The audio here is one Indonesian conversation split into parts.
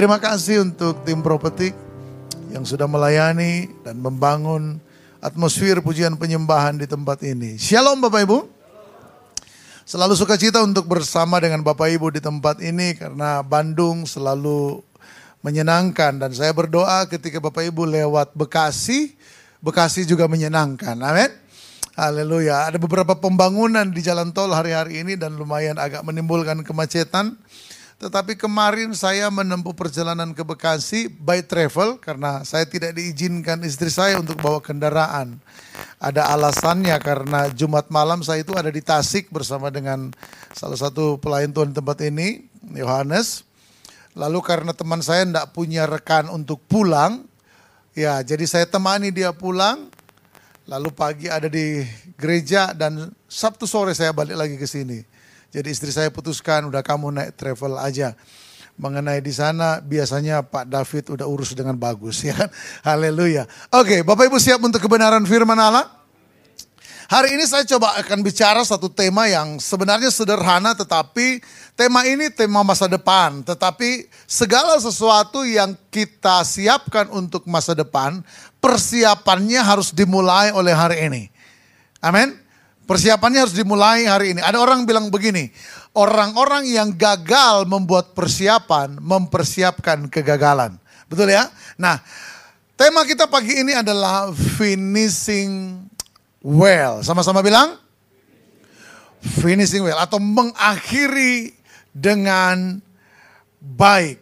Terima kasih untuk tim Propetik yang sudah melayani dan membangun atmosfer pujian penyembahan di tempat ini. Shalom Bapak Ibu. Selalu suka cita untuk bersama dengan Bapak Ibu di tempat ini karena Bandung selalu menyenangkan dan saya berdoa ketika Bapak Ibu lewat Bekasi, Bekasi juga menyenangkan. Amin. Haleluya. Ada beberapa pembangunan di jalan tol hari-hari ini dan lumayan agak menimbulkan kemacetan. Tetapi kemarin saya menempuh perjalanan ke Bekasi by travel karena saya tidak diizinkan istri saya untuk bawa kendaraan. Ada alasannya karena Jumat malam saya itu ada di Tasik bersama dengan salah satu pelayan Tuhan tempat ini, Yohanes. Lalu karena teman saya tidak punya rekan untuk pulang, ya jadi saya temani dia pulang. Lalu pagi ada di gereja dan Sabtu sore saya balik lagi ke sini. Jadi istri saya putuskan udah kamu naik travel aja. Mengenai di sana biasanya Pak David udah urus dengan bagus ya kan. Haleluya. Oke, Bapak Ibu siap untuk kebenaran firman Allah? Hari ini saya coba akan bicara satu tema yang sebenarnya sederhana tetapi tema ini tema masa depan. Tetapi segala sesuatu yang kita siapkan untuk masa depan, persiapannya harus dimulai oleh hari ini. Amin. Persiapannya harus dimulai hari ini. Ada orang bilang begini, orang-orang yang gagal membuat persiapan mempersiapkan kegagalan. Betul ya? Nah, tema kita pagi ini adalah finishing well. Sama-sama bilang finishing well atau mengakhiri dengan baik.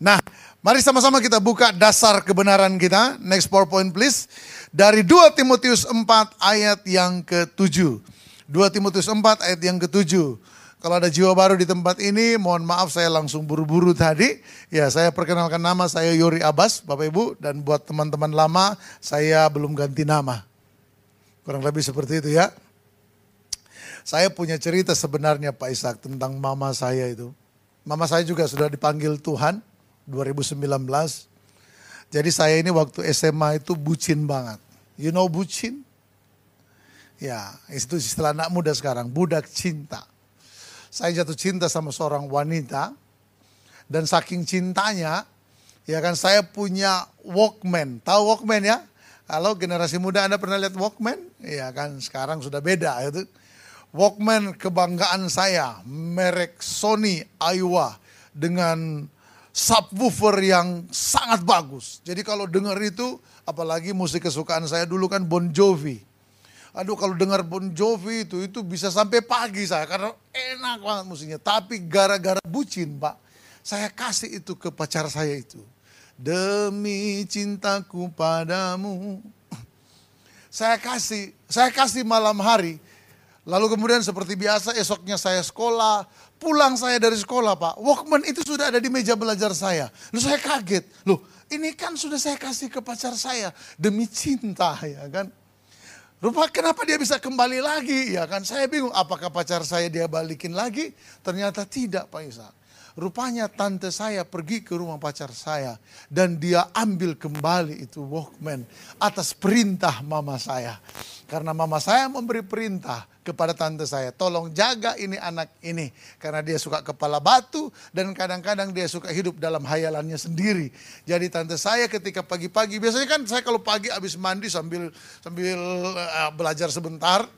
Nah, mari sama-sama kita buka dasar kebenaran kita. Next PowerPoint please dari 2 Timotius 4 ayat yang ke-7. 2 Timotius 4 ayat yang ke-7. Kalau ada jiwa baru di tempat ini, mohon maaf saya langsung buru-buru tadi. Ya, saya perkenalkan nama saya Yori Abbas, Bapak Ibu. Dan buat teman-teman lama, saya belum ganti nama. Kurang lebih seperti itu ya. Saya punya cerita sebenarnya Pak Ishak tentang mama saya itu. Mama saya juga sudah dipanggil Tuhan 2019. Jadi saya ini waktu SMA itu bucin banget. You know bucin? Ya, itu istilah anak muda sekarang, budak cinta. Saya jatuh cinta sama seorang wanita dan saking cintanya, ya kan saya punya Walkman. Tahu Walkman ya? Kalau generasi muda Anda pernah lihat Walkman? Ya kan sekarang sudah beda itu. Walkman kebanggaan saya, merek Sony Aiwa dengan subwoofer yang sangat bagus. Jadi kalau dengar itu, apalagi musik kesukaan saya dulu kan Bon Jovi. Aduh kalau dengar Bon Jovi itu, itu bisa sampai pagi saya karena enak banget musiknya. Tapi gara-gara bucin pak, saya kasih itu ke pacar saya itu. Demi cintaku padamu. Saya kasih, saya kasih malam hari. Lalu kemudian seperti biasa esoknya saya sekolah, Pulang saya dari sekolah pak, Walkman itu sudah ada di meja belajar saya. Lalu saya kaget, loh ini kan sudah saya kasih ke pacar saya demi cinta ya kan. Rupa kenapa dia bisa kembali lagi ya kan. Saya bingung apakah pacar saya dia balikin lagi. Ternyata tidak Pak Isa. Rupanya tante saya pergi ke rumah pacar saya dan dia ambil kembali itu Walkman atas perintah mama saya. Karena mama saya memberi perintah kepada tante saya, tolong jaga ini anak ini karena dia suka kepala batu dan kadang-kadang dia suka hidup dalam hayalannya sendiri. Jadi tante saya ketika pagi-pagi biasanya kan saya kalau pagi habis mandi sambil sambil uh, belajar sebentar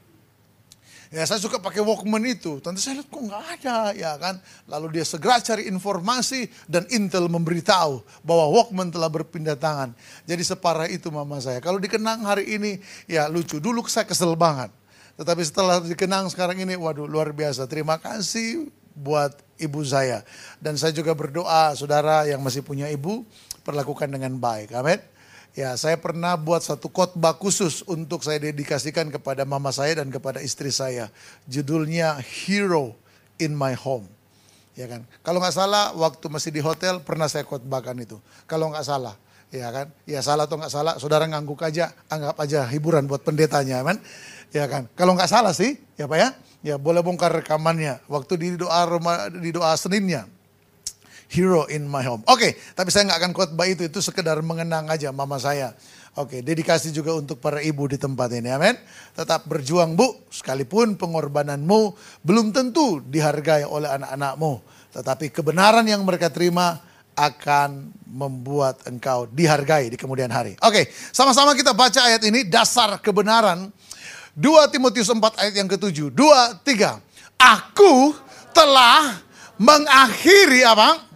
Ya saya suka pakai Walkman itu. Tentu saya lihat kok nggak ada ya kan. Lalu dia segera cari informasi dan Intel memberitahu bahwa Walkman telah berpindah tangan. Jadi separah itu mama saya. Kalau dikenang hari ini ya lucu. Dulu saya kesel banget. Tetapi setelah dikenang sekarang ini waduh luar biasa. Terima kasih buat ibu saya. Dan saya juga berdoa saudara yang masih punya ibu perlakukan dengan baik. Amin. Ya, saya pernah buat satu khotbah khusus untuk saya dedikasikan kepada mama saya dan kepada istri saya. Judulnya Hero in My Home. Ya kan? Kalau nggak salah, waktu masih di hotel pernah saya khotbahkan itu. Kalau nggak salah, ya kan? Ya salah atau nggak salah, saudara ngangguk aja, anggap aja hiburan buat pendetanya, kan? Ya kan? Kalau nggak salah sih, ya pak ya, ya boleh bongkar rekamannya. Waktu di doa rumah, di doa Seninnya, hero in my home. Oke, okay, tapi saya nggak akan khotbah itu, itu sekedar mengenang aja mama saya. Oke, okay, dedikasi juga untuk para ibu di tempat ini, amin. Tetap berjuang bu, sekalipun pengorbananmu belum tentu dihargai oleh anak-anakmu. Tetapi kebenaran yang mereka terima akan membuat engkau dihargai di kemudian hari. Oke, sama-sama kita baca ayat ini dasar kebenaran 2 Timotius 4 ayat yang ketujuh. 2 3. Aku telah mengakhiri apa?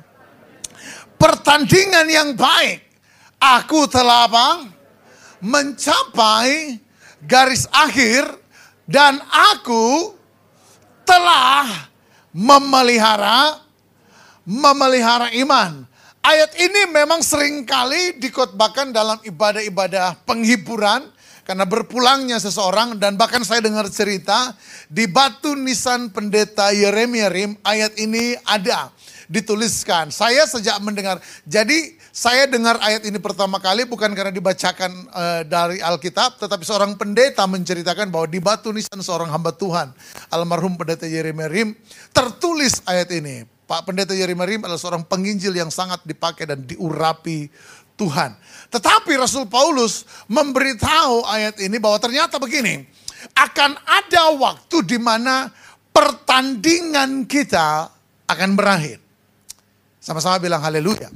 Pertandingan yang baik. Aku telah apa? Mencapai garis akhir dan aku telah memelihara memelihara iman. Ayat ini memang sering kali dikotbahkan dalam ibadah-ibadah penghiburan karena berpulangnya seseorang dan bahkan saya dengar cerita di batu nisan pendeta Yeremia Rim ayat ini ada dituliskan. Saya sejak mendengar, jadi saya dengar ayat ini pertama kali bukan karena dibacakan uh, dari Alkitab, tetapi seorang pendeta menceritakan bahwa di batu nisan seorang hamba Tuhan, almarhum pendeta Yeremia Rim, tertulis ayat ini. Pak Pendeta Yeremia Rim adalah seorang penginjil yang sangat dipakai dan diurapi Tuhan. Tetapi Rasul Paulus memberitahu ayat ini bahwa ternyata begini, akan ada waktu di mana pertandingan kita akan berakhir. Sama-sama bilang haleluya.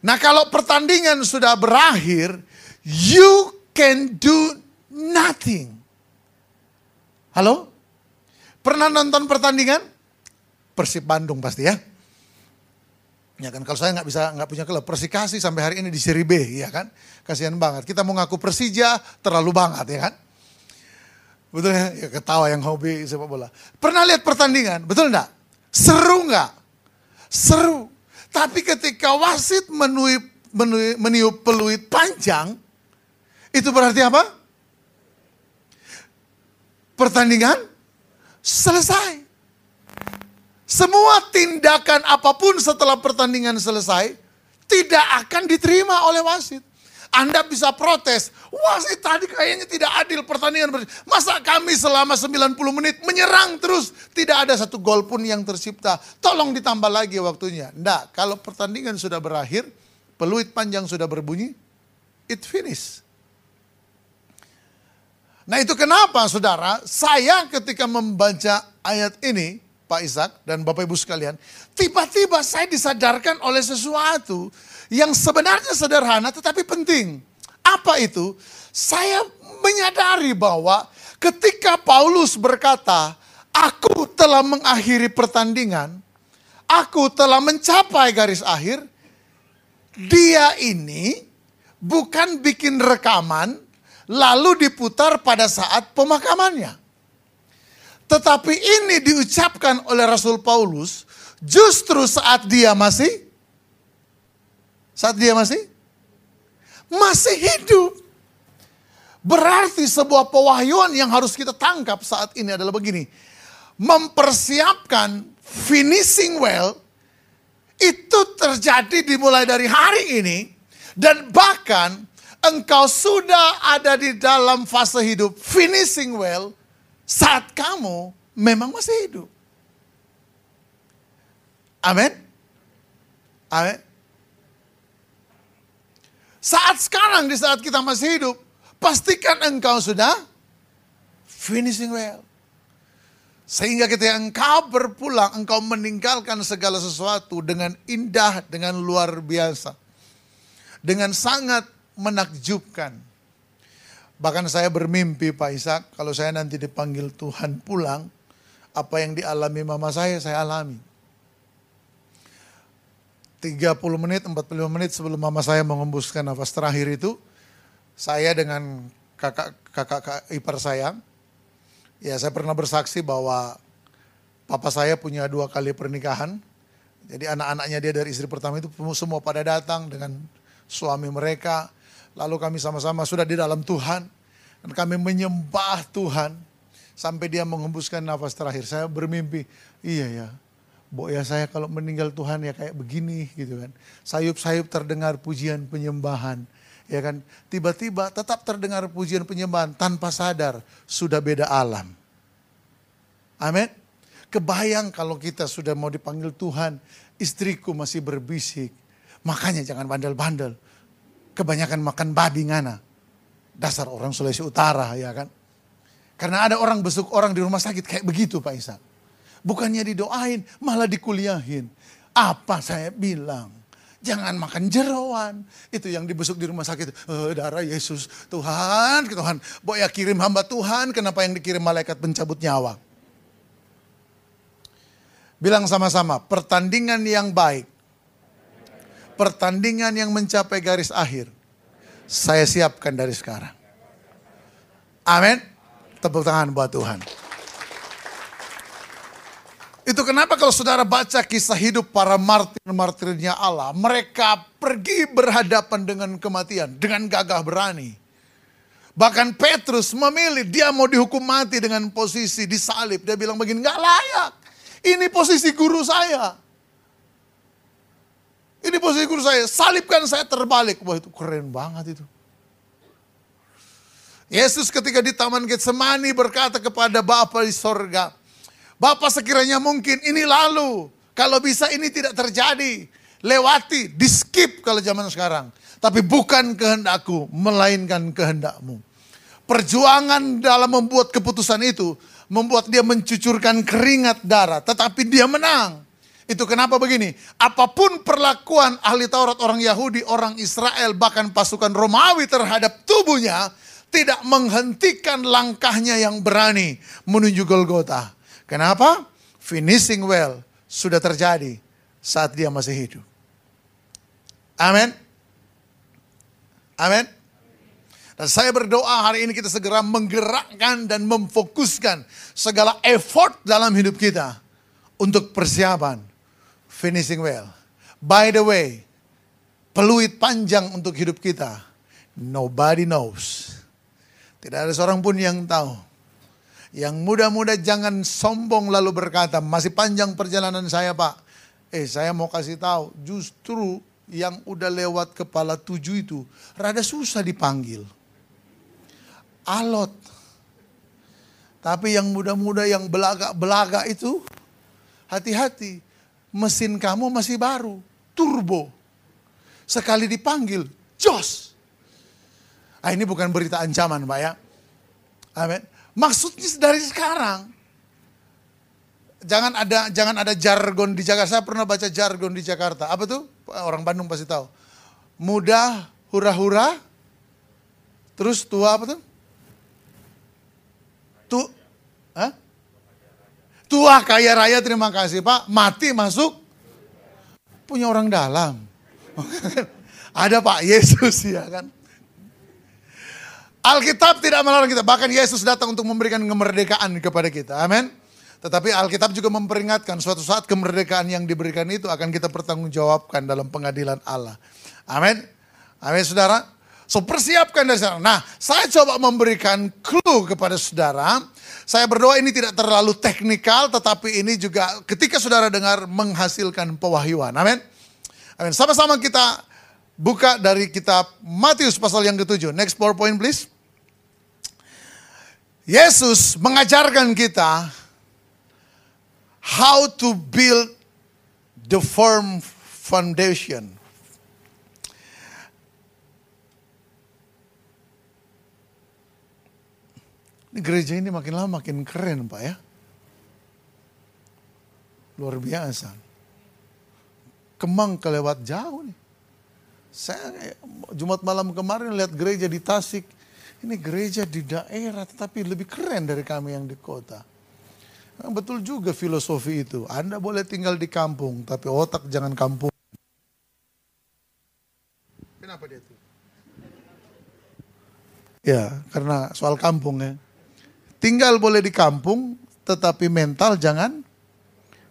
Nah kalau pertandingan sudah berakhir, you can do nothing. Halo? Pernah nonton pertandingan? Persib Bandung pasti ya. Ya kan kalau saya nggak bisa nggak punya klub Persikasi sampai hari ini di seri B ya kan. Kasihan banget. Kita mau ngaku Persija terlalu banget ya kan. Betul ya? ya ketawa yang hobi sepak bola. Pernah lihat pertandingan? Betul enggak? Seru enggak? Seru. Tapi ketika wasit menuip, menuip, meniup peluit panjang, itu berarti apa? Pertandingan selesai. Semua tindakan apa pun setelah pertandingan selesai tidak akan diterima oleh wasit. Anda bisa protes, wasit tadi kayaknya tidak adil pertandingan. Masa kami selama 90 menit menyerang terus, tidak ada satu gol pun yang tercipta. Tolong ditambah lagi waktunya. Tidak, kalau pertandingan sudah berakhir, peluit panjang sudah berbunyi, it finish. Nah itu kenapa saudara, saya ketika membaca ayat ini, Pak Ishak dan Bapak Ibu sekalian, tiba-tiba saya disadarkan oleh sesuatu yang sebenarnya sederhana tetapi penting. Apa itu? Saya menyadari bahwa ketika Paulus berkata, "Aku telah mengakhiri pertandingan, aku telah mencapai garis akhir." Dia ini bukan bikin rekaman lalu diputar pada saat pemakamannya. Tetapi ini diucapkan oleh Rasul Paulus justru saat dia masih saat dia masih masih hidup. Berarti sebuah pewahyuan yang harus kita tangkap saat ini adalah begini. Mempersiapkan finishing well itu terjadi dimulai dari hari ini dan bahkan engkau sudah ada di dalam fase hidup finishing well saat kamu memang masih hidup. Amin. Amin. Saat sekarang di saat kita masih hidup, pastikan engkau sudah finishing well. Sehingga ketika engkau berpulang, engkau meninggalkan segala sesuatu dengan indah, dengan luar biasa. Dengan sangat menakjubkan. Bahkan saya bermimpi Pak Ishak, kalau saya nanti dipanggil Tuhan pulang, apa yang dialami mama saya, saya alami. 30 menit, 45 menit sebelum mama saya mengembuskan nafas terakhir itu, saya dengan kakak kakak ipar saya, ya saya pernah bersaksi bahwa papa saya punya dua kali pernikahan. Jadi anak-anaknya dia dari istri pertama itu semua pada datang dengan suami mereka Lalu kami sama-sama sudah di dalam Tuhan. Dan kami menyembah Tuhan. Sampai dia menghembuskan nafas terakhir. Saya bermimpi, iya ya. Bo ya saya kalau meninggal Tuhan ya kayak begini gitu kan. Sayup-sayup terdengar pujian penyembahan. Ya kan, tiba-tiba tetap terdengar pujian penyembahan tanpa sadar sudah beda alam. Amin. Kebayang kalau kita sudah mau dipanggil Tuhan, istriku masih berbisik. Makanya jangan bandel-bandel kebanyakan makan babi ngana. Dasar orang Sulawesi Utara ya kan. Karena ada orang besuk orang di rumah sakit kayak begitu Pak Isa. Bukannya didoain, malah dikuliahin. Apa saya bilang? Jangan makan jeroan. Itu yang dibesuk di rumah sakit. Oh, darah Yesus. Tuhan, Tuhan. Boya kirim hamba Tuhan. Kenapa yang dikirim malaikat pencabut nyawa? Bilang sama-sama. Pertandingan yang baik. Pertandingan yang mencapai garis akhir. Saya siapkan dari sekarang. Amin. Tepuk tangan buat Tuhan. Itu kenapa kalau saudara baca kisah hidup para martir-martirnya Allah, mereka pergi berhadapan dengan kematian dengan gagah berani. Bahkan Petrus memilih dia mau dihukum mati dengan posisi disalib. Dia bilang begini, nggak layak. Ini posisi guru saya. Ini posisi guru saya, salibkan saya terbalik. Wah itu keren banget itu. Yesus ketika di Taman Getsemani berkata kepada Bapa di sorga, Bapak sekiranya mungkin ini lalu. Kalau bisa ini tidak terjadi. Lewati, di skip kalau zaman sekarang. Tapi bukan kehendakku, melainkan kehendakmu. Perjuangan dalam membuat keputusan itu membuat dia mencucurkan keringat darah, tetapi dia menang. Itu kenapa begini? Apa pun perlakuan ahli Taurat orang Yahudi, orang Israel, bahkan pasukan Romawi terhadap tubuhnya, tidak menghentikan langkahnya yang berani menuju Golgota. Kenapa? Finishing well sudah terjadi saat dia masih hidup. Amin. Amin. Dan saya berdoa hari ini kita segera menggerakkan dan memfokuskan segala effort dalam hidup kita untuk persiapan finishing well. By the way, peluit panjang untuk hidup kita. Nobody knows. Tidak ada seorang pun yang tahu. Yang muda-muda jangan sombong lalu berkata, masih panjang perjalanan saya pak. Eh saya mau kasih tahu, justru yang udah lewat kepala tujuh itu rada susah dipanggil. Alot. Tapi yang muda-muda yang belaga-belaga itu, hati-hati. Mesin kamu masih baru, turbo. Sekali dipanggil, jos. Ah ini bukan berita ancaman Pak ya. Amin. Maksudnya dari sekarang. Jangan ada jangan ada jargon di Jakarta. Saya pernah baca jargon di Jakarta. Apa tuh? Orang Bandung pasti tahu. Muda, hura-hura. Terus tua apa tuh? Tu, Hah? Tua kaya raya terima kasih Pak. Mati masuk punya orang dalam. Ada Pak Yesus ya kan. Alkitab tidak melarang kita. Bahkan Yesus datang untuk memberikan kemerdekaan kepada kita. Amin. Tetapi Alkitab juga memperingatkan suatu saat kemerdekaan yang diberikan itu akan kita pertanggungjawabkan dalam pengadilan Allah. Amin. Amin saudara. So persiapkan dari sana. Nah saya coba memberikan clue kepada saudara. Saya berdoa ini tidak terlalu teknikal tetapi ini juga ketika saudara dengar menghasilkan pewahyuan. Amin. Amin. Sama-sama kita buka dari kitab Matius pasal yang ketujuh. Next PowerPoint please. Yesus mengajarkan kita how to build the firm foundation. Ini gereja ini makin lama makin keren Pak ya. Luar biasa. Kemang kelewat jauh nih. Saya Jumat malam kemarin lihat gereja di Tasik ini gereja di daerah tetapi lebih keren dari kami yang di kota. Betul juga filosofi itu. Anda boleh tinggal di kampung, tapi otak jangan kampung. Kenapa dia itu? Ya, karena soal kampung ya. Tinggal boleh di kampung, tetapi mental jangan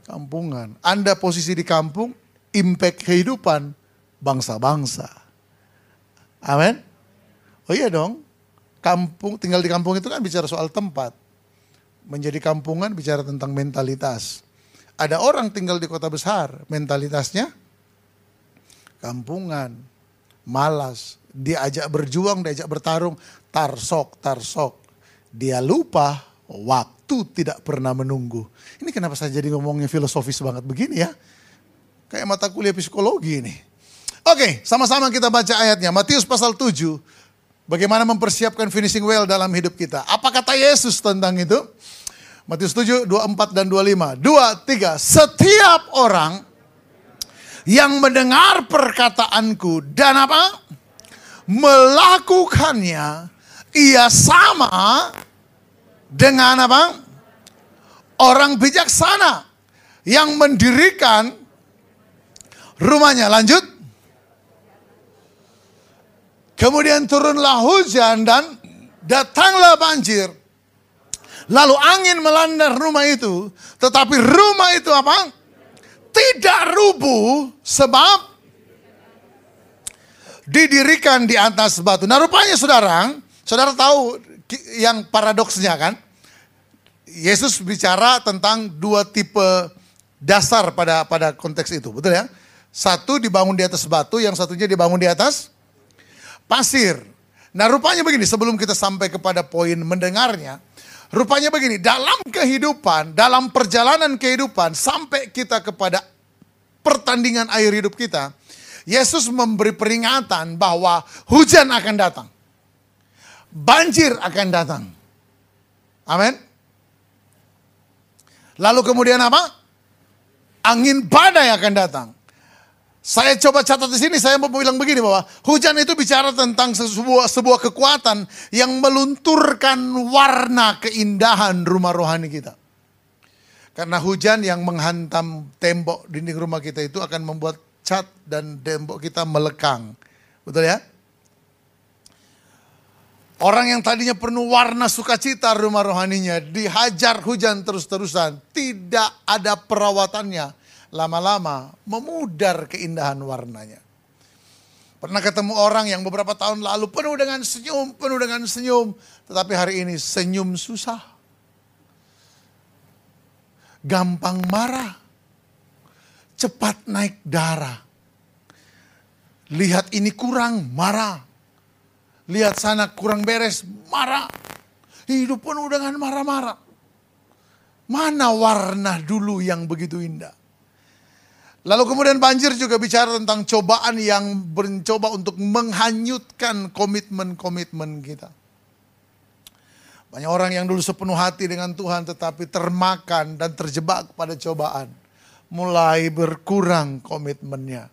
kampungan. Anda posisi di kampung, impact kehidupan bangsa-bangsa. Amin. Oh iya dong kampung tinggal di kampung itu kan bicara soal tempat. Menjadi kampungan bicara tentang mentalitas. Ada orang tinggal di kota besar, mentalitasnya kampungan, malas, diajak berjuang, diajak bertarung, tarsok, tarsok. Dia lupa waktu tidak pernah menunggu. Ini kenapa saya jadi ngomongnya filosofis banget begini ya? Kayak mata kuliah psikologi ini. Oke, sama-sama kita baca ayatnya. Matius pasal 7 Bagaimana mempersiapkan finishing well dalam hidup kita. Apa kata Yesus tentang itu? Matius 7, 24 dan 25. Dua, tiga. Setiap orang yang mendengar perkataanku dan apa? Melakukannya, ia sama dengan apa? Orang bijaksana yang mendirikan rumahnya. Lanjut. Kemudian turunlah hujan dan datanglah banjir. Lalu angin melanda rumah itu. Tetapi rumah itu apa? Tidak rubuh sebab didirikan di atas batu. Nah rupanya saudara, saudara tahu yang paradoksnya kan? Yesus bicara tentang dua tipe dasar pada pada konteks itu, betul ya? Satu dibangun di atas batu, yang satunya dibangun di atas pasir. Nah rupanya begini, sebelum kita sampai kepada poin mendengarnya, rupanya begini, dalam kehidupan, dalam perjalanan kehidupan, sampai kita kepada pertandingan air hidup kita, Yesus memberi peringatan bahwa hujan akan datang. Banjir akan datang. Amin. Lalu kemudian apa? Angin badai akan datang. Saya coba catat di sini, saya mau bilang begini bahwa hujan itu bicara tentang sebuah, sebuah kekuatan yang melunturkan warna keindahan rumah rohani kita. Karena hujan yang menghantam tembok dinding rumah kita itu akan membuat cat dan tembok kita melekang. Betul ya? Orang yang tadinya penuh warna sukacita rumah rohaninya dihajar hujan terus-terusan, tidak ada perawatannya lama-lama memudar keindahan warnanya. Pernah ketemu orang yang beberapa tahun lalu penuh dengan senyum, penuh dengan senyum. Tetapi hari ini senyum susah. Gampang marah. Cepat naik darah. Lihat ini kurang, marah. Lihat sana kurang beres, marah. Hidup penuh dengan marah-marah. Mana warna dulu yang begitu indah? Lalu kemudian banjir juga bicara tentang cobaan yang mencoba untuk menghanyutkan komitmen-komitmen kita. Banyak orang yang dulu sepenuh hati dengan Tuhan tetapi termakan dan terjebak pada cobaan. Mulai berkurang komitmennya.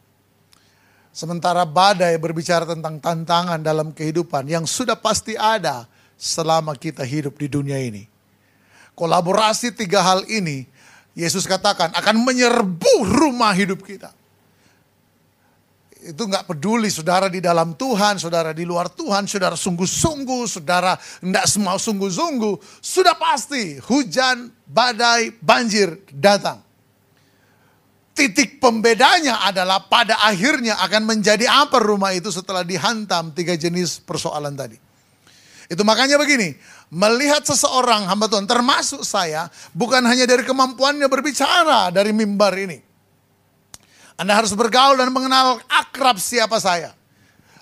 Sementara badai berbicara tentang tantangan dalam kehidupan yang sudah pasti ada selama kita hidup di dunia ini. Kolaborasi tiga hal ini Yesus katakan akan menyerbu rumah hidup kita. Itu nggak peduli saudara di dalam Tuhan, saudara di luar Tuhan, saudara sungguh-sungguh, saudara tidak semua sungguh-sungguh. Sudah pasti hujan, badai, banjir datang. Titik pembedanya adalah pada akhirnya akan menjadi apa rumah itu setelah dihantam tiga jenis persoalan tadi. Itu makanya begini, melihat seseorang hamba Tuhan termasuk saya bukan hanya dari kemampuannya berbicara dari mimbar ini. Anda harus bergaul dan mengenal akrab siapa saya.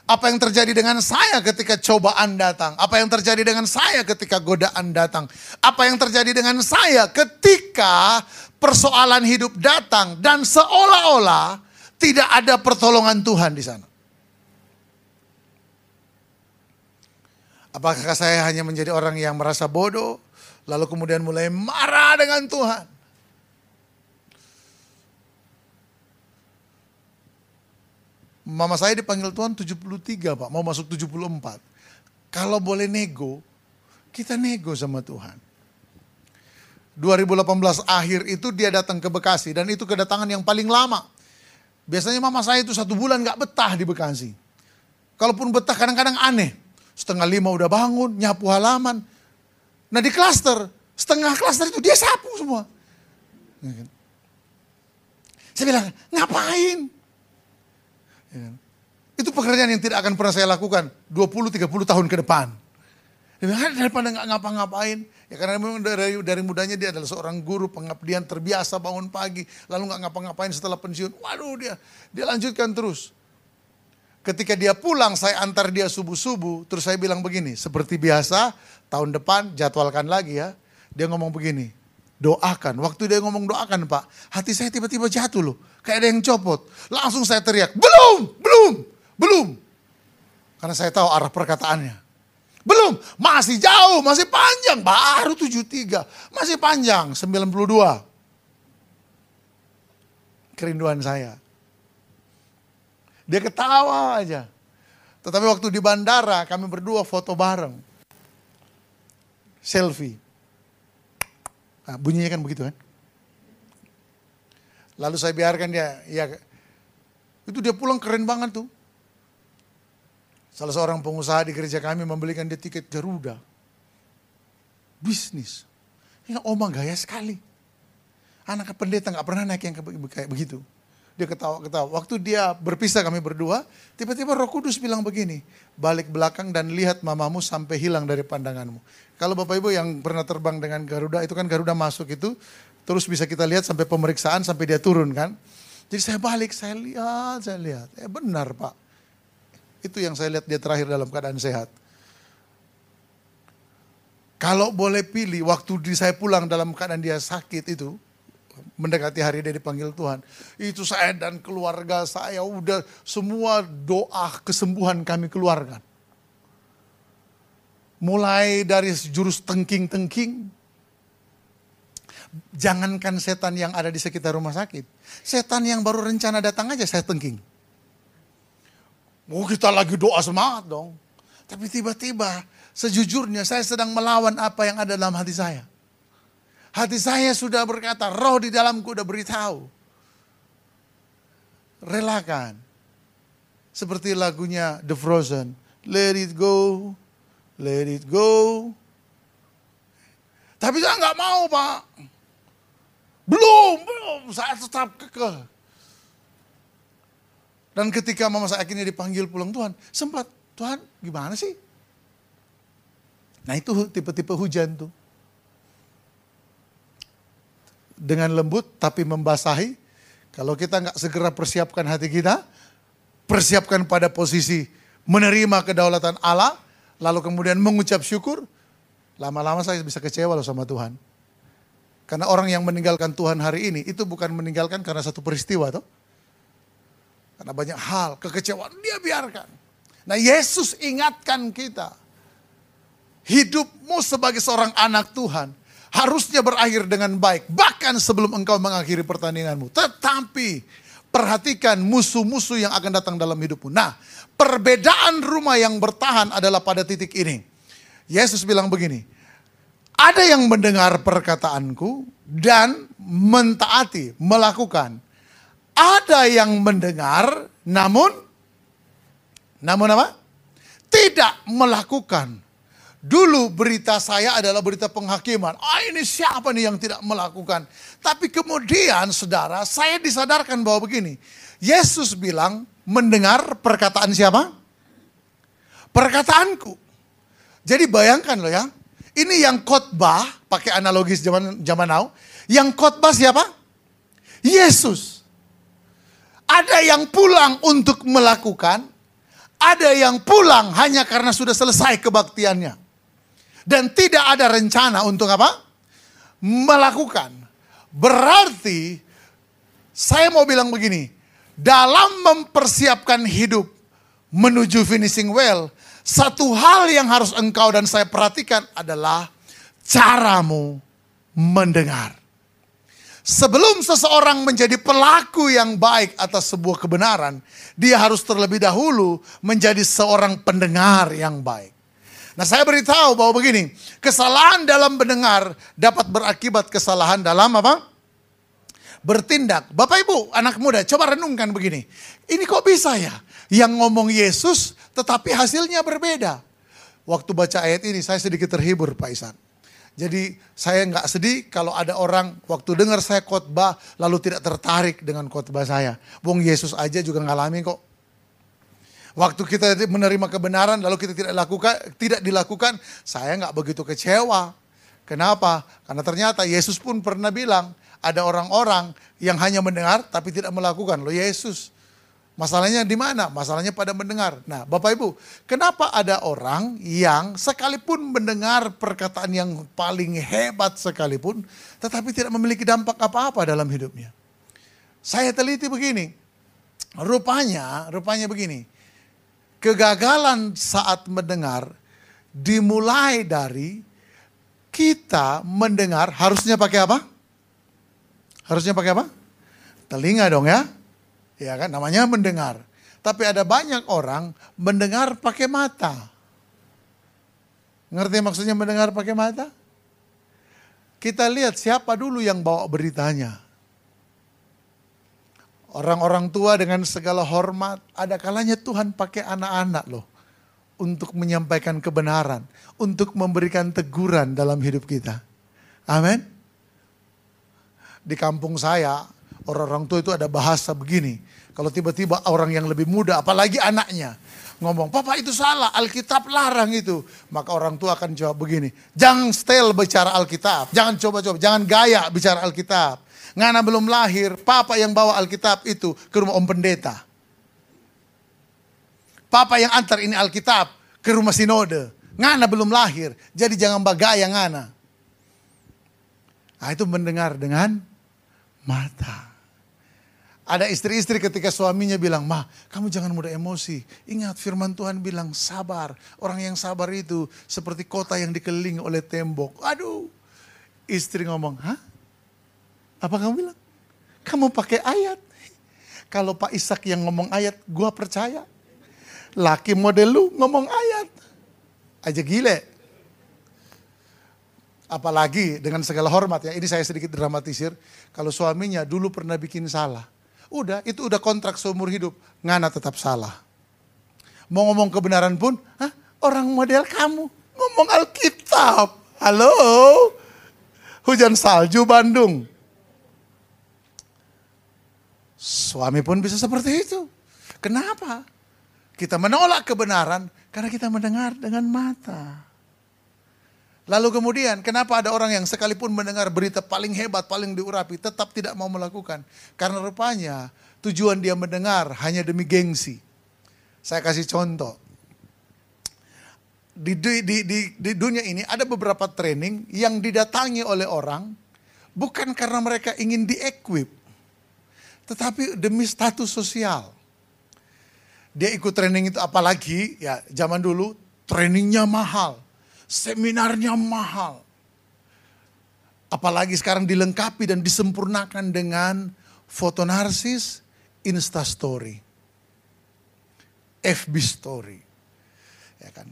Apa yang terjadi dengan saya ketika cobaan datang? Apa yang terjadi dengan saya ketika godaan datang? Apa yang terjadi dengan saya ketika persoalan hidup datang dan seolah-olah tidak ada pertolongan Tuhan di sana? Apakah saya hanya menjadi orang yang merasa bodoh, lalu kemudian mulai marah dengan Tuhan? Mama saya dipanggil Tuhan 73 Pak, mau masuk 74. Kalau boleh nego, kita nego sama Tuhan. 2018 akhir itu dia datang ke Bekasi dan itu kedatangan yang paling lama. Biasanya mama saya itu satu bulan gak betah di Bekasi. Kalaupun betah kadang-kadang aneh setengah lima udah bangun, nyapu halaman. Nah di klaster, setengah klaster itu dia sapu semua. Ya kan? Saya bilang, ngapain? Ya kan? Itu pekerjaan yang tidak akan pernah saya lakukan 20-30 tahun ke depan. Daripada nggak ngapa-ngapain, ya karena memang dari, dari mudanya dia adalah seorang guru pengabdian terbiasa bangun pagi, lalu nggak ngapa-ngapain setelah pensiun. Waduh dia, dia lanjutkan terus. Ketika dia pulang, saya antar dia subuh-subuh. Terus saya bilang begini, seperti biasa, tahun depan jadwalkan lagi ya. Dia ngomong begini, doakan. Waktu dia ngomong doakan pak, hati saya tiba-tiba jatuh loh. Kayak ada yang copot. Langsung saya teriak, belum, belum, belum. Karena saya tahu arah perkataannya. Belum, masih jauh, masih panjang. Baru 73, masih panjang, 92. Kerinduan saya Dia ketawa aja. Tetapi waktu di bandara kami berdua foto bareng. Selfie. Nah, bunyinya kan begitu kan. Lalu saya biarkan dia, ya itu dia pulang keren banget tuh. Salah seorang pengusaha di gereja kami membelikan dia tiket Garuda. Bisnis. Ya oma gaya sekali. Anak pendeta nggak pernah naik yang kayak begitu. Dia ketawa-ketawa. Waktu dia berpisah kami berdua, tiba-tiba Roh Kudus bilang begini, balik belakang dan lihat mamamu sampai hilang dari pandanganmu. Kalau Bapak Ibu yang pernah terbang dengan Garuda, itu kan Garuda masuk itu, terus bisa kita lihat sampai pemeriksaan sampai dia turun kan. Jadi saya balik, saya lihat, saya lihat. Eh benar Pak. Itu yang saya lihat dia terakhir dalam keadaan sehat. Kalau boleh pilih, waktu saya pulang dalam keadaan dia sakit itu, mendekati hari dia dipanggil Tuhan. Itu saya dan keluarga saya udah semua doa kesembuhan kami keluarkan. Mulai dari jurus tengking-tengking, jangankan setan yang ada di sekitar rumah sakit. Setan yang baru rencana datang aja saya tengking. Oh kita lagi doa semangat dong. Tapi tiba-tiba sejujurnya saya sedang melawan apa yang ada dalam hati saya. Hati saya sudah berkata, roh di dalamku sudah beritahu. Relakan. Seperti lagunya The Frozen. Let it go, let it go. Tapi saya nggak mau pak. Belum, belum. Saya tetap kekeh. Dan ketika mama saya akhirnya dipanggil pulang Tuhan, sempat, Tuhan gimana sih? Nah itu tipe-tipe hujan tuh dengan lembut tapi membasahi. Kalau kita nggak segera persiapkan hati kita, persiapkan pada posisi menerima kedaulatan Allah, lalu kemudian mengucap syukur, lama-lama saya bisa kecewa loh sama Tuhan. Karena orang yang meninggalkan Tuhan hari ini itu bukan meninggalkan karena satu peristiwa toh. Karena banyak hal, kekecewaan dia biarkan. Nah Yesus ingatkan kita, hidupmu sebagai seorang anak Tuhan harusnya berakhir dengan baik. Bahkan sebelum engkau mengakhiri pertandinganmu. Tetapi perhatikan musuh-musuh yang akan datang dalam hidupmu. Nah, perbedaan rumah yang bertahan adalah pada titik ini. Yesus bilang begini, ada yang mendengar perkataanku dan mentaati, melakukan. Ada yang mendengar namun, namun apa? Tidak melakukan. Dulu berita saya adalah berita penghakiman. Ah ini siapa nih yang tidak melakukan. Tapi kemudian saudara saya disadarkan bahwa begini. Yesus bilang mendengar perkataan siapa? Perkataanku. Jadi bayangkan loh ya. Ini yang khotbah pakai analogis zaman zaman now. Yang khotbah siapa? Yesus. Ada yang pulang untuk melakukan, ada yang pulang hanya karena sudah selesai kebaktiannya dan tidak ada rencana untuk apa? Melakukan. Berarti saya mau bilang begini, dalam mempersiapkan hidup menuju finishing well, satu hal yang harus engkau dan saya perhatikan adalah caramu mendengar. Sebelum seseorang menjadi pelaku yang baik atas sebuah kebenaran, dia harus terlebih dahulu menjadi seorang pendengar yang baik. Nah saya beritahu bahwa begini, kesalahan dalam mendengar dapat berakibat kesalahan dalam apa? Bertindak. Bapak ibu, anak muda, coba renungkan begini. Ini kok bisa ya? Yang ngomong Yesus tetapi hasilnya berbeda. Waktu baca ayat ini saya sedikit terhibur Pak Isan. Jadi saya nggak sedih kalau ada orang waktu dengar saya khotbah lalu tidak tertarik dengan khotbah saya. Wong Yesus aja juga ngalamin kok. Waktu kita menerima kebenaran lalu kita tidak lakukan, tidak dilakukan, saya nggak begitu kecewa. Kenapa? Karena ternyata Yesus pun pernah bilang ada orang-orang yang hanya mendengar tapi tidak melakukan. Loh Yesus, masalahnya di mana? Masalahnya pada mendengar. Nah, Bapak Ibu, kenapa ada orang yang sekalipun mendengar perkataan yang paling hebat sekalipun, tetapi tidak memiliki dampak apa-apa dalam hidupnya? Saya teliti begini, rupanya, rupanya begini Kegagalan saat mendengar dimulai dari kita mendengar harusnya pakai apa? Harusnya pakai apa? Telinga dong ya. Ya kan namanya mendengar. Tapi ada banyak orang mendengar pakai mata. Ngerti maksudnya mendengar pakai mata? Kita lihat siapa dulu yang bawa beritanya. Orang-orang tua dengan segala hormat, ada kalanya Tuhan pakai anak-anak loh untuk menyampaikan kebenaran, untuk memberikan teguran dalam hidup kita. Amin. Di kampung saya, orang-orang tua itu ada bahasa begini. Kalau tiba-tiba orang yang lebih muda, apalagi anaknya, ngomong, Papa itu salah, Alkitab larang itu. Maka orang tua akan jawab begini, jangan style bicara Alkitab, jangan coba-coba, jangan gaya bicara Alkitab. Ngana belum lahir, papa yang bawa Alkitab itu ke rumah Om Pendeta. Papa yang antar ini Alkitab ke rumah sinode. Ngana belum lahir, jadi jangan bagaya ngana. Nah, itu mendengar dengan mata. Ada istri-istri ketika suaminya bilang, "Mah, kamu jangan mudah emosi. Ingat firman Tuhan bilang sabar. Orang yang sabar itu seperti kota yang dikelilingi oleh tembok." Aduh. Istri ngomong, "Hah? Apa kamu bilang? Kamu pakai ayat. Kalau Pak Ishak yang ngomong ayat, gua percaya. Laki model lu ngomong ayat. Aja gile. Apalagi dengan segala hormat ya, ini saya sedikit dramatisir. Kalau suaminya dulu pernah bikin salah. Udah, itu udah kontrak seumur hidup. Ngana tetap salah. Mau ngomong kebenaran pun, Hah, orang model kamu. Ngomong Alkitab. Halo? Hujan salju Bandung. Suami pun bisa seperti itu. Kenapa? Kita menolak kebenaran karena kita mendengar dengan mata. Lalu kemudian, kenapa ada orang yang sekalipun mendengar berita paling hebat, paling diurapi, tetap tidak mau melakukan? Karena rupanya tujuan dia mendengar hanya demi gengsi. Saya kasih contoh. Di, di, di, di, dunia ini ada beberapa training yang didatangi oleh orang bukan karena mereka ingin di-equip, tetapi demi status sosial. Dia ikut training itu apalagi ya zaman dulu trainingnya mahal, seminarnya mahal. Apalagi sekarang dilengkapi dan disempurnakan dengan foto narsis, Insta story, FB story. Ya kan.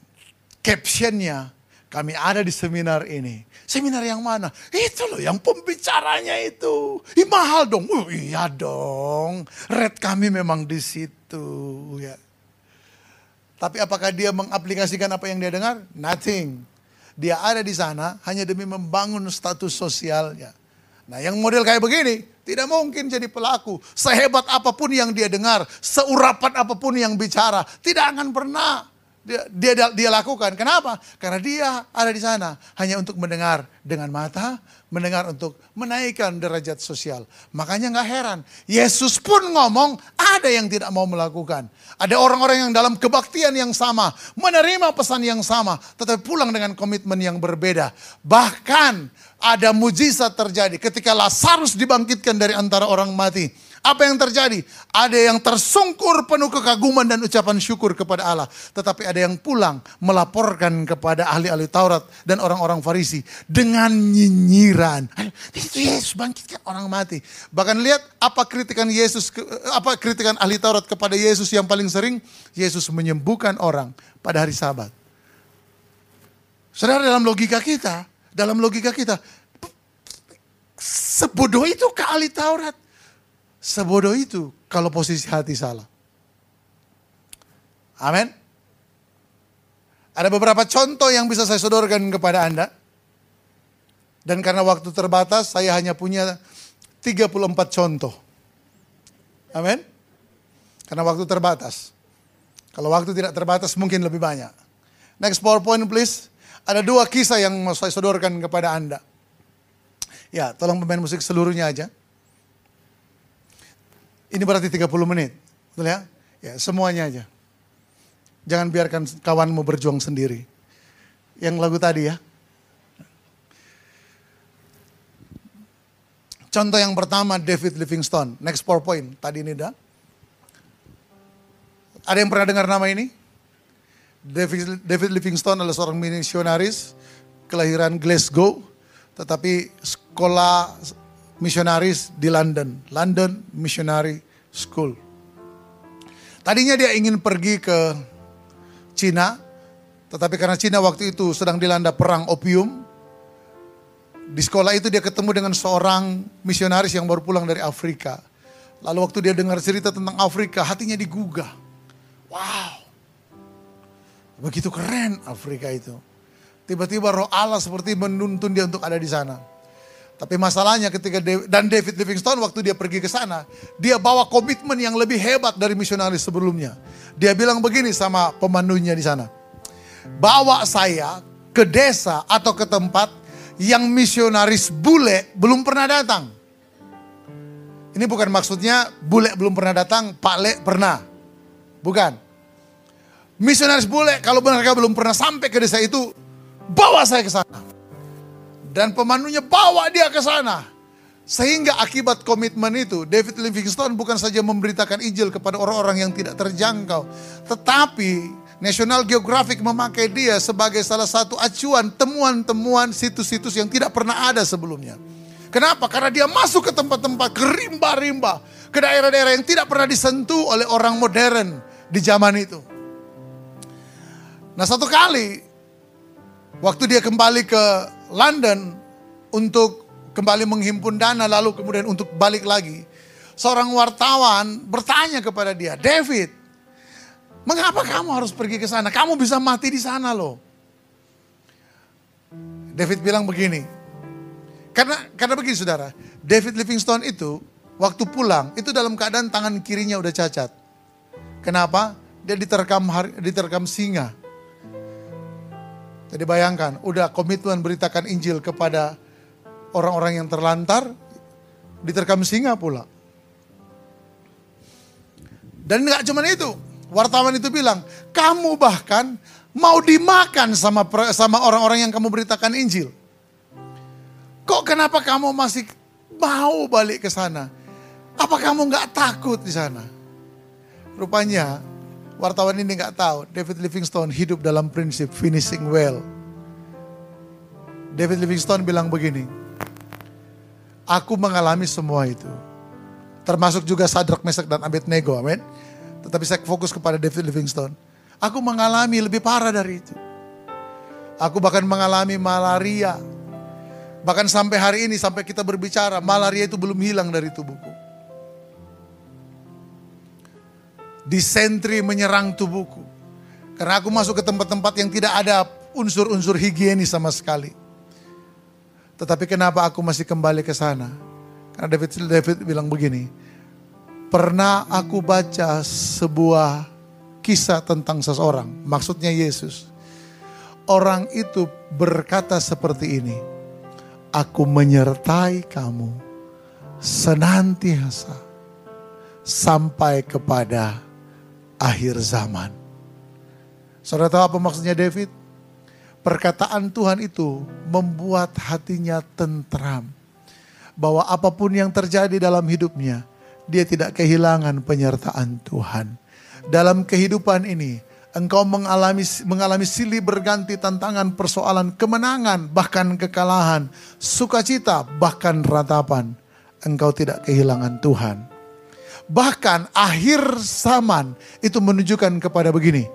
Captionnya kami ada di seminar ini. Seminar yang mana? Itu loh yang pembicaranya itu. Ih, mahal dong. Oh, iya dong. Red kami memang di situ ya. Tapi apakah dia mengaplikasikan apa yang dia dengar? Nothing. Dia ada di sana hanya demi membangun status sosialnya. Nah yang model kayak begini, tidak mungkin jadi pelaku. Sehebat apa pun yang dia dengar, seurapan apa pun yang bicara, tidak akan pernah dia, dia dia lakukan. Kenapa? Karena dia ada di sana hanya untuk mendengar dengan mata, mendengar untuk menaikkan derajat sosial. Makanya nggak heran, Yesus pun ngomong ada yang tidak mau melakukan. Ada orang-orang yang dalam kebaktian yang sama, menerima pesan yang sama, tetapi pulang dengan komitmen yang berbeda. Bahkan ada mujizat terjadi ketika Lazarus dibangkitkan dari antara orang mati apa yang terjadi? Ada yang tersungkur penuh kekaguman dan ucapan syukur kepada Allah. Tetapi ada yang pulang melaporkan kepada ahli-ahli Taurat dan orang-orang Farisi dengan nyinyiran. Itu Yesus bangkitkan orang mati. Bahkan lihat apa kritikan Yesus, apa kritikan ahli Taurat kepada Yesus yang paling sering? Yesus menyembuhkan orang pada hari Sabat. Saudara dalam logika kita, dalam logika kita, sebodoh itu ke ahli Taurat Sebodoh itu kalau posisi hati salah. Amin. Ada beberapa contoh yang bisa saya sodorkan kepada Anda. Dan karena waktu terbatas, saya hanya punya 34 contoh. Amin. Karena waktu terbatas. Kalau waktu tidak terbatas mungkin lebih banyak. Next PowerPoint please. Ada dua kisah yang mau saya sodorkan kepada Anda. Ya, tolong pemain musik seluruhnya aja. Ini berarti 30 menit. Betul ya? Ya, semuanya aja. Jangan biarkan kawanmu berjuang sendiri. Yang lagu tadi ya. Contoh yang pertama David Livingstone. Next PowerPoint. Tadi ini dah. Ada yang pernah dengar nama ini? David, David Livingstone adalah seorang misionaris kelahiran Glasgow, tetapi sekolah misionaris di London, London Missionary School. Tadinya dia ingin pergi ke Cina, tetapi karena Cina waktu itu sedang dilanda perang opium, di sekolah itu dia ketemu dengan seorang misionaris yang baru pulang dari Afrika. Lalu waktu dia dengar cerita tentang Afrika, hatinya digugah. Wow, begitu keren Afrika itu. Tiba-tiba roh Allah seperti menuntun dia untuk ada di sana. Tapi masalahnya ketika dan David Livingstone waktu dia pergi ke sana, dia bawa komitmen yang lebih hebat dari misionaris sebelumnya. Dia bilang begini sama pemandunya di sana. Bawa saya ke desa atau ke tempat yang misionaris bule belum pernah datang. Ini bukan maksudnya bule belum pernah datang, Pak Le pernah. Bukan. Misionaris bule kalau mereka belum pernah sampai ke desa itu, bawa saya ke sana. Dan pemandunya bawa dia ke sana. Sehingga akibat komitmen itu, David Livingstone bukan saja memberitakan Injil kepada orang-orang yang tidak terjangkau. Tetapi National Geographic memakai dia sebagai salah satu acuan temuan-temuan situs-situs yang tidak pernah ada sebelumnya. Kenapa? Karena dia masuk ke tempat-tempat, ke rimba-rimba, ke daerah-daerah yang tidak pernah disentuh oleh orang modern di zaman itu. Nah satu kali, waktu dia kembali ke London untuk kembali menghimpun dana lalu kemudian untuk balik lagi. Seorang wartawan bertanya kepada dia, David, mengapa kamu harus pergi ke sana? Kamu bisa mati di sana loh. David bilang begini, karena karena begini saudara, David Livingstone itu waktu pulang itu dalam keadaan tangan kirinya udah cacat. Kenapa? Dia diterkam diterkam singa. Jadi bayangkan, udah komitmen beritakan Injil kepada orang-orang yang terlantar, diterkam singa pula. Dan nggak cuma itu, wartawan itu bilang, kamu bahkan mau dimakan sama sama orang-orang yang kamu beritakan Injil. Kok kenapa kamu masih mau balik ke sana? Apa kamu nggak takut di sana? Rupanya wartawan ini nggak tahu, David Livingstone hidup dalam prinsip finishing well. David Livingstone bilang begini, aku mengalami semua itu. Termasuk juga Sadrak, Mesak, dan Abednego, amin. Tetapi saya fokus kepada David Livingstone. Aku mengalami lebih parah dari itu. Aku bahkan mengalami malaria. Bahkan sampai hari ini, sampai kita berbicara, malaria itu belum hilang dari tubuhku. Disentri menyerang tubuhku. Karena aku masuk ke tempat-tempat yang tidak ada unsur-unsur higienis sama sekali. Tetapi kenapa aku masih kembali ke sana? Karena David David bilang begini, pernah aku baca sebuah kisah tentang seseorang, maksudnya Yesus. Orang itu berkata seperti ini, aku menyertai kamu senantiasa sampai kepada akhir zaman. Saudara tahu apa maksudnya David? Perkataan Tuhan itu membuat hatinya tentram. Bahwa apa pun yang terjadi dalam hidupnya, dia tidak kehilangan penyertaan Tuhan. Dalam kehidupan ini, engkau mengalami mengalami silih berganti tantangan, persoalan, kemenangan, bahkan kekalahan, sukacita, bahkan ratapan. Engkau tidak kehilangan Tuhan Bahkan akhir zaman itu menunjukkan kepada begini.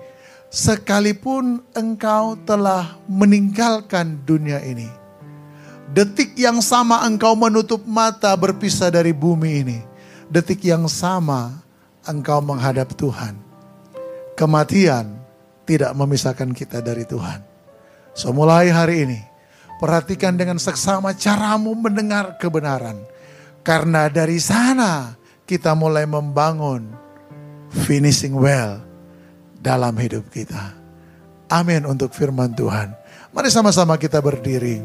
Sekalipun engkau telah meninggalkan dunia ini. Detik yang sama engkau menutup mata berpisah dari bumi ini. Detik yang sama engkau menghadap Tuhan. Kematian tidak memisahkan kita dari Tuhan. So mulai hari ini, perhatikan dengan seksama caramu mendengar kebenaran. Karena dari sana kita mulai membangun finishing well dalam hidup kita. Amin untuk firman Tuhan. Mari sama-sama kita berdiri.